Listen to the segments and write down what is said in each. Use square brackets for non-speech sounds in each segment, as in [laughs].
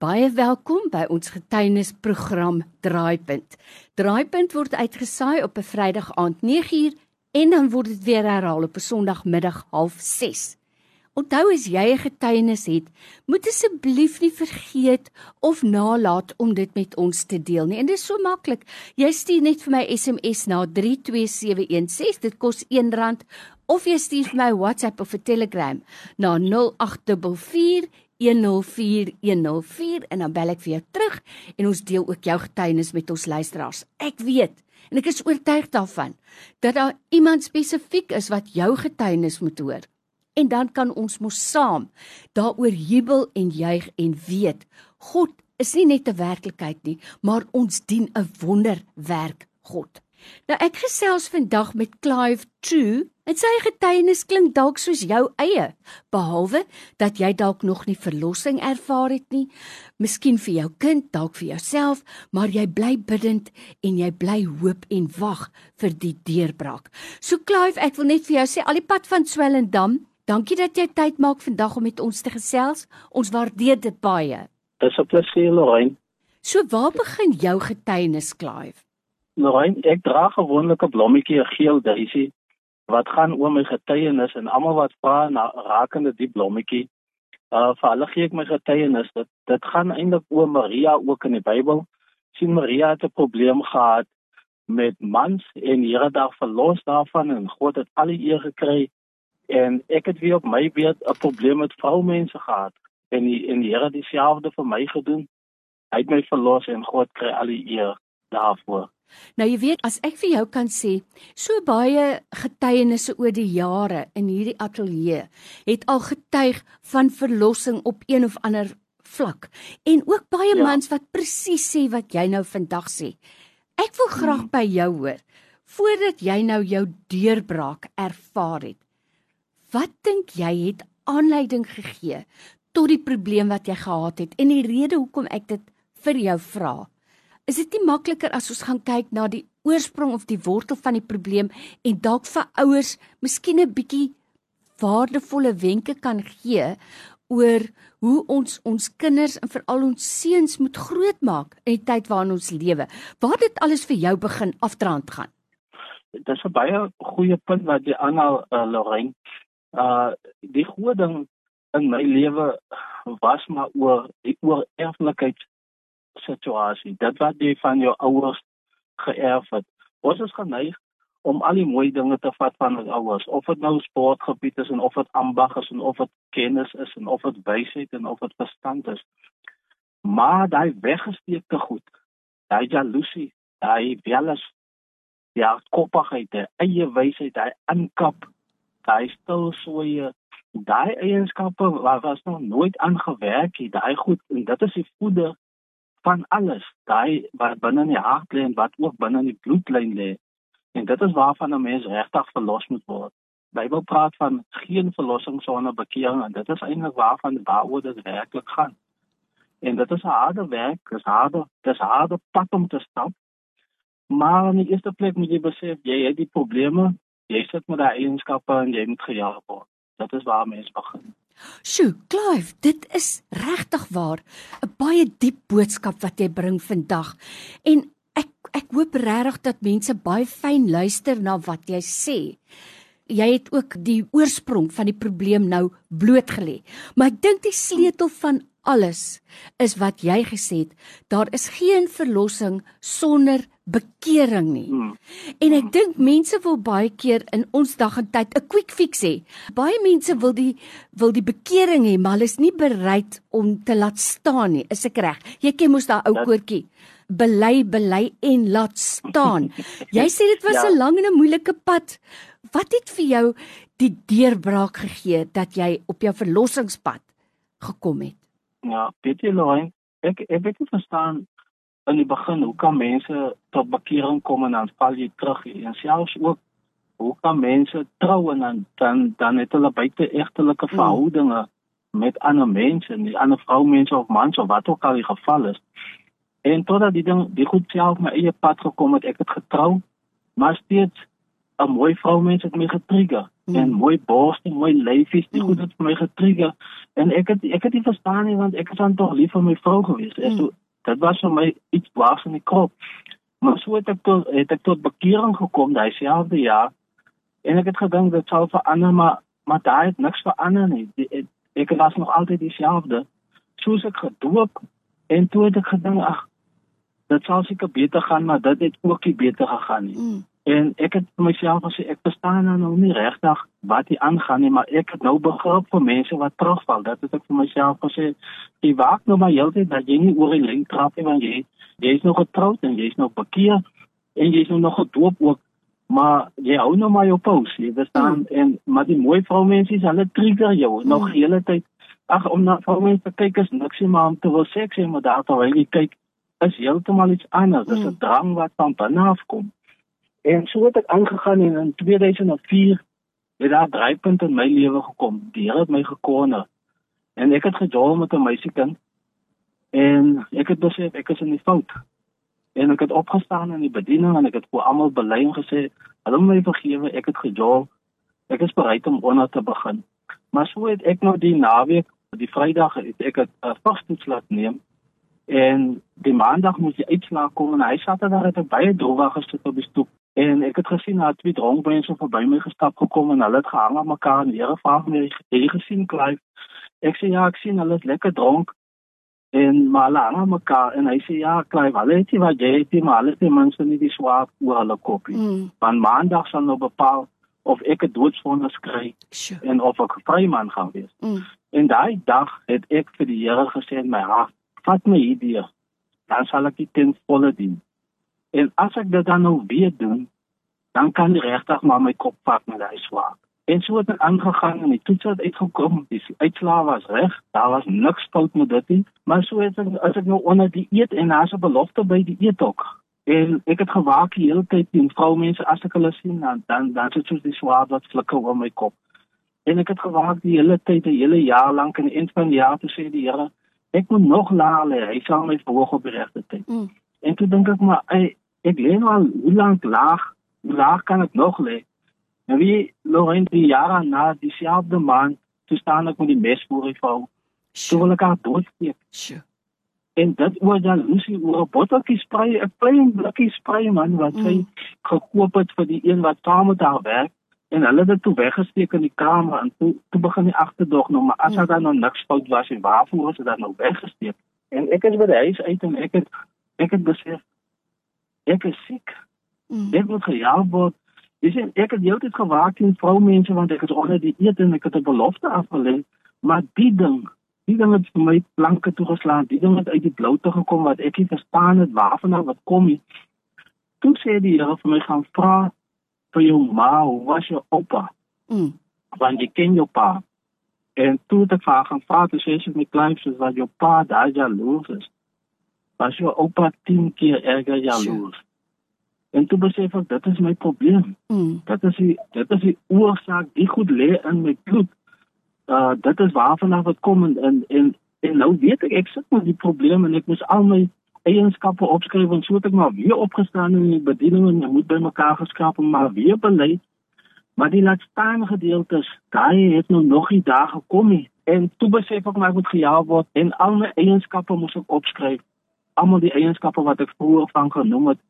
Baie welkom by ons getuienisprogram Draaipunt. Draaipunt word uitgesaai op 'n Vrydag aand 9uur en dan word dit weer herhaal op 'n Sondagmiddag 06:30. Onthou as jy 'n getuienis het, moet asseblief nie vergeet of nalat om dit met ons te deel nie. En dit is so maklik. Jy stuur net vir my SMS na 32716. Dit kos R1 of jy stuur vir my WhatsApp of 'n Telegram na 0844 104104 en dan bel ek vir jou terug en ons deel ook jou getuienis met ons luisteraars. Ek weet en ek is oortuig daarvan dat daar iemand spesifiek is wat jou getuienis moet hoor. En dan kan ons mos saam daaroor jubel en juig en weet God is nie net 'n werklikheid nie, maar ons dien 'n wonderwerk God. Nou ek gesels vandag met Clive True. En sy getuienis klink dalk soos jou eie, behalwe dat jy dalk nog nie verlossing ervaar het nie, miskien vir jou kind, dalk vir jouself, maar jy bly bidend en jy bly hoop en wag vir die deurbraak. So Clive, ek wil net vir jou sê al die pad van Swellendam, dankie dat jy tyd maak vandag om met ons te gesels. Ons waardeer dit baie. Dis 'n plesier, Lorraine. So waar begin jou getuienis, Clive? Lorraine, ek dra gewoonlik 'n blommetjie, 'n geel daisy wat gaan oor my getuienis en almal wat vra na rakende die blommetjie. Uh vir hulle gee ek my getuienis dat dit gaan eintlik oor Maria ook in die Bybel. sien Maria het 'n probleem gehad met mans en Here haar verlos daarvan en God het al die eer gekry en ek het weer op my beurt 'n probleem met vroumense gehad en die en die Here het dieselfde vir my gedoen. Hy het my verlos en God kry al die eer daarvoor. Nou jy weet as ek vir jou kan sê, so baie getuienisse oor die jare in hierdie ateljee het al getuig van verlossing op een of ander vlak en ook baie ja. mans wat presies sê wat jy nou vandag sê. Ek wil graag hmm. by jou hoor voordat jy nou jou deurbraak ervaar het. Wat dink jy het aanleiding gegee tot die probleem wat jy gehad het en die rede hoekom ek dit vir jou vra? Is dit nie makliker as ons gaan kyk na die oorsprong of die wortel van die probleem en dalk vir ouers miskien 'n bietjie waardevolle wenke kan gee oor hoe ons ons kinders en veral ons seuns moet grootmaak in die tyd waarin ons lewe. Waar dit alles vir jou begin afdraand gaan. Dit is 'n baie goeie punt wat jy aanhaal uh, Lorraine. Uh die groot ding in my lewe was maar oor die oor erflikheid situasie. Dit wat jy van jou ouers geërf het. Ons is geneig om al die mooi dinge te vat van ons ouers, of dit nou sportgebied is en of dit ambag is en of dit kennis is en of dit wysheid en of dit verstand is. Maar daai weggesteekte goed, daai jaloesie, daai jealous, ja, koppigheid, eie wysheid, daai inkap, daai stil soeye, daai eienskappe wat was nog nooit aangewerk het, daai goed en dit is die voede van alles daai wat binne in die hart lê en wat ook binne in die bloedlyn lê en dit is waarvan 'n mens regtig verlos moet word. Bybel praat van geen verlossing sonder bekering en dit is eintlik waarvan waaroor dit werklik gaan. En dit is harde werk, dis harde, dis harde pad om te stap. Maar in die eerste plek moet jy besef jy het die probleme, jy sit met daai eienskappe en jy moet gejaag word. Dit is waar mense begin. Sjoe, Clive, dit is regtig waar 'n baie diep boodskap wat jy bring vandag. En ek ek hoop regtig dat mense baie fyn luister na wat jy sê. Jy het ook die oorsprong van die probleem nou blootgelê. Maar ek dink die sleutel van alles is wat jy gesê het, daar is geen verlossing sonder bekering nie. Hmm. En ek dink mense wil baie keer in ons dag en tyd 'n quick fix hê. Baie mense wil die wil die bekering hê, maar hulle is nie bereid om te laat staan nie. Is ek reg? Jy ken mos daai ou koortjie. Bely, bely en laat staan. [laughs] Jy sê dit was 'n ja. lang en 'n moeilike pad. Wat het vir jou die deurbraak gegee dat jy op jou verlossingspad gekom het? Ja, Pietie Loin, ek ek het verstaan in die begin hoe kan mense tot bekering kom en dan val jy terug en selfs ook hoe kan mense trou en dan dan, dan het hulle buite egtelike hmm. verhoudinge mm. met ander mense, nie ander vroumense of mans of wat ook al die geval is. En totdat die ding die goed self my eie pad gekom het, ek het getrou, maar steeds 'n mooi vroumens het my getrigger mm. en mooi bors en mooi lyfies, die mm. goed het vir my getrigger en ek het ek het nie verstaan nie want ek was dan tog lief vir my vrou gewees. Mm. So dit was vir my iets waars in die kop. Maar so het ek tot het ek tot bekering gekom daai selfde jaar en ek het gedink dit sou verander maar maar daai het niks verander nie. Die, ek, ek was nog altyd dieselfde. Soos ek gedoop en toe het ek gedink ag dit sal seker beter gaan maar dit het ook nie beter gegaan nie. Mm. En ek het vir myself gesê ek verstaan nou nog nie regtig wat hier aangaan nie, maar ek het nou begrip vir mense wat terugval. Dat het ek vir myself gesê, jy waak nou maar heeltyd dat jy nie oor die lyn trap nie want jy jy is nog getroud en jy is nog bekeer en jy is nog gedoop ook, maar jy hou nou maar jou pos, jy verstaan mm. en maar die mooi vroumense, hulle trigger jou mm. nog hele tyd. Ag om na vroumense te kyk is niks nie, maar om te wil seks hê, maar daar terwyl jy kyk is heeltemal iets anders. Dit is 'n mm. drang wat van binne af kom. En so het ek aangegaan en in 2004 het daar dryfpunt in my lewe gekom. Die Here het my gekorner. En ek het gejol met 'n meisiekind. En ek het besef ek is in die fout. En ek het opgestaan in die bediening en ek het vir almal bely en gesê, "Hulle moet my vergewe, ek het gejol. Ek is bereid om onder te begin." Maar so het ek nou die naweek, die Vrydag het ek 'n vastoets laat neem en die maandag moes jy uitslaap kom en hy sat daar het baie droewig gesit op die stoep en ek het gesien dat twee dronk mense verby my gestap gekom en hulle het gehang aan mekaar en Here vra my het jy gesien Clive ek sê ja ek sien hulle is lekker dronk en maar hulle hang aan mekaar en hy sê ja Clive hulle het nie wat jy het nie maar hulle sê mense nie die swaar oor hulle kopie mm. van maandag sal nou bepaal of ek 'n doodsvonnis kry sure. en of ek vry man gaan wees mm. en daai dag het ek vir die Here gesê in my hart vat my hierdie dan sal ek dit ten volle dien. En as ek dit dan nou weer doen, dan kan die regtig maar my kop vat met daai swaar. En so het ek aangegaan en die toets het uitgekom, die uitslae was reg, daar was niks fout met dit nie, maar so het ek as ek nou onder die eet en daar's 'n belofte by die eet ook. En ek het gewaak die hele tyd teen vroumense as ek hulle sien dan dan dan sit soos die swaar wat flikker oor my kop. En ek het gewaak die hele tyd, 'n hele jaar lank en een van die jaar te sê die Here, ek moet nog laer. Hy sal my verhoog op die regte tyd. Mm. En toe dink ek maar ek, ek lê nou al hoe lank laag? Hoe laag kan ek nog lê? En wie Lorraine die jare na dieselfde maand toe staan ek met die mes voor die vrou. Toe wil ek haar doodsteek. Sure. En dit oor dan Lucy oor 'n botteltjie spray, 'n klein blikkie spray man wat sy mm. gekoop het vir die een wat saam met haar werk en hulle het dit toe weggesteek in die kamer en toe toe begin die agterdog nou maar as ja. daar nou niks fout was en waarvoor is dit dan nou weggesteek en ek het by die huis uit en ek het ek het besef ek is siek mm. ek moet gehelp word dis en ek het heeltyd vroumense want ek het onder die eet en ek het 'n belofte afgelê maar die ding die ding het vir my planke toegeslaan die ding het uit die blou te gekom wat ek nie verstaan het waarvan wat kom nie toe sê die Here vir my gaan vra vir jou ma, hoe was jou oupa? Mm. Want jy ken jou pa. En toe het ek vir haar gevra, toe sê sy my klein wat jou pa daai jaloers is. Was jou oupa 10 keer erger jaloers. Sure. En toe besef ek dit is my probleem. Mm. Dit is die dit is die oorsaak, die goed lê in my bloed. Uh dit is waarvan af dit kom en en en, en nou weet ek ek sit met die probleem en ek moet al my eienskappe opskryf en so het ek maar weer opgestaan in die bediening en moet by mekaar geskraap en maar weer bely. Maar die laaste gedeeltes, daai het nou nog nie daar gekom nie. En toe besef ek maar ek moet gejaag word en al my eienskappe moet ek opskryf. Almal die eienskappe wat ek vroeër van genoem het,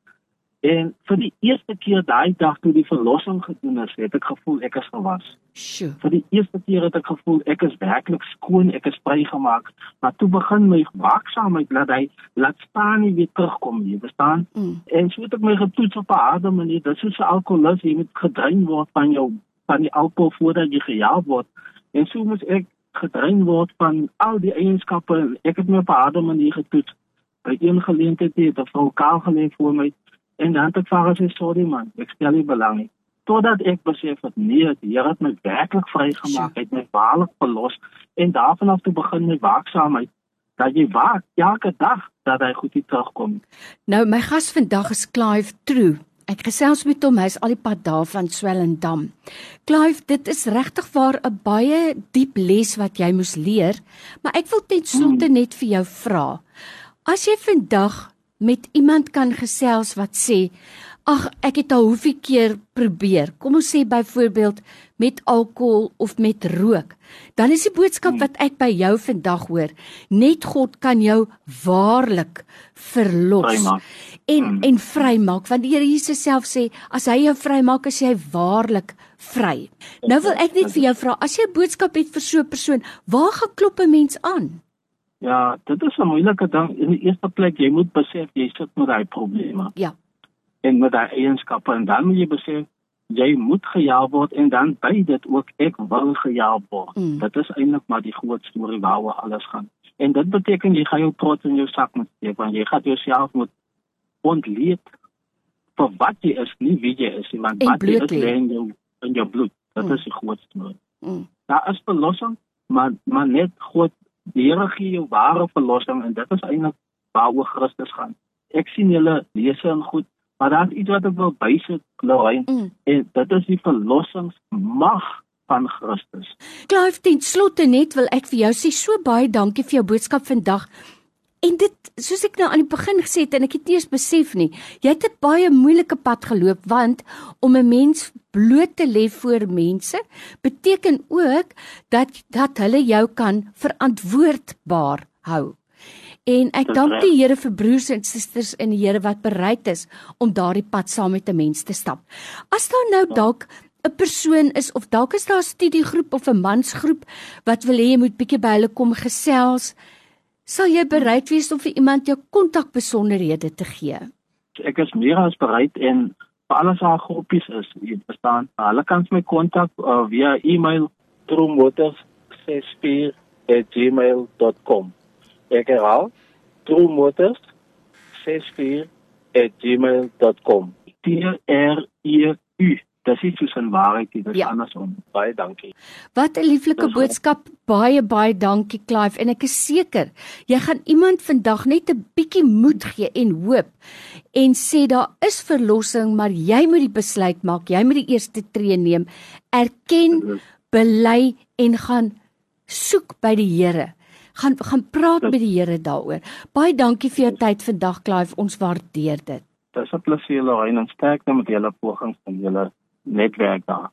En vir die eerste keer daai dag toe die verlossing gedoen is, het ek gevoel ek is gewas. Sjoe. Vir die eerste keer het ek gevoel ek is werklik skoon, ek is vrygemaak. Maar toe begin my waaksaamheid laat hy laat staan nie weer terugkom nie, verstaan? Mm. En so het ek my getoets op 'n harde manier. Dit is soos 'n alkoholist, jy moet gedrein word van jou van die alkohol voordat jy gejaag word. En so moet ek gedrein word van al die eienskappe. Ek het my op 'n harde manier getoets. By een geleentheid het 'n vrou kaal gelê voor my En dan het ek vir haar gesê, "Sorry man, ek stel nie belang nie." Totdat ek besef dat nee, die Here het my werklik vrygemaak, het my waarlik verlos en daarvan af toe begin my waaksaamheid dat jy waak elke dag dat hy goed terugkom. Nou my gas vandag is Clive True. Ek gesels met hom, hy's al die pad daar van Swellendam. Clive, dit is regtig waar 'n baie diep les wat jy moes leer, maar ek wil ten slotte hmm. net vir jou vra. As jy vandag met iemand kan gesels wat sê ag ek het al hoeveel keer probeer kom ons sê byvoorbeeld met alkohol of met rook, dan is die boodskap Hmm. wat ek by jou vandag hoor, net God kan jou waarlik verlos Vrymaak. en Hmm. en vrymaak want die Here Jesus self sê as hy jou vrymaak as jy waarlik vry. Nou wil ek net vir jou vra, as jy 'n boodskap het vir so 'n persoon, waar gaan klop 'n mens aan? Ja, dit is 'n moeilike ding. In die eerste plek, jy moet besef jy sit met daai probleme Ja. en met daai eienskappe en dan moet jy besef jy moet gehelp word en dan by dit ook ek wil gehelp word. Mm. Dit is eintlik maar die groot storie waaroor alles gaan. En dit beteken jy gaan jou trots in jou sak moet steek want jy gaan jouself moet ontleed vir wat jy is, nie wie jy is nie, want En wat jy is lê in jou in jou bloed. Dit Mm. is die groot storie. Mm. Daar is verlossing, maar maar net God die Here gee jou ware verlossing en dit is eintlik waaroor Christus gaan. Ek sien julle lese en goed, maar daar's iets wat ek wil bysit, Lorraine, Mm. en dit is die verlossingsmag van Christus. Clive, ten slotte net wil ek vir jou sê so baie dankie vir jou boodskap vandag. En dit soos ek nou aan die begin gesê het en ek het nie eens besef nie, jy het 'n baie moeilike pad geloop want om 'n mens bloot te lê voor mense beteken ook dat dat hulle jou kan verantwoordbaar hou. En ek dank die Here vir broers en susters in die Here wat bereid is om daardie pad saam met 'n mens te stap. As daar nou dalk 'n persoon is of dalk is daar 'n studiegroep of 'n mansgroep wat wil hê jy moet bietjie by hulle kom gesels, sal jy bereid wees om vir iemand jou kontakbesonderhede te gee? Ek is meer as bereid en vir alles haar groepies is, jy verstaan. Hulle kan my kontak uh, via e-mail truemotors64@gmail.com. Ek herhaal truemotors64@gmail.com. T R E U. Dis nie soos in waarheid nie, dis Ja. andersom. Baie dankie. Wat 'n lieflike Dis boodskap. Baie baie dankie Clive en ek is seker jy gaan iemand vandag net 'n bietjie moed gee en hoop en sê daar is verlossing, maar jy moet die besluit maak. Jy moet die eerste tree neem. Erken, bely en gaan soek by die Here. Gaan gaan praat met die Here daaroor. Baie dankie vir jou tyd vandag Clive. Ons waardeer dit. Dis 'n plesier Lorraine en sterkte met julle pogings en julle netwerk daar.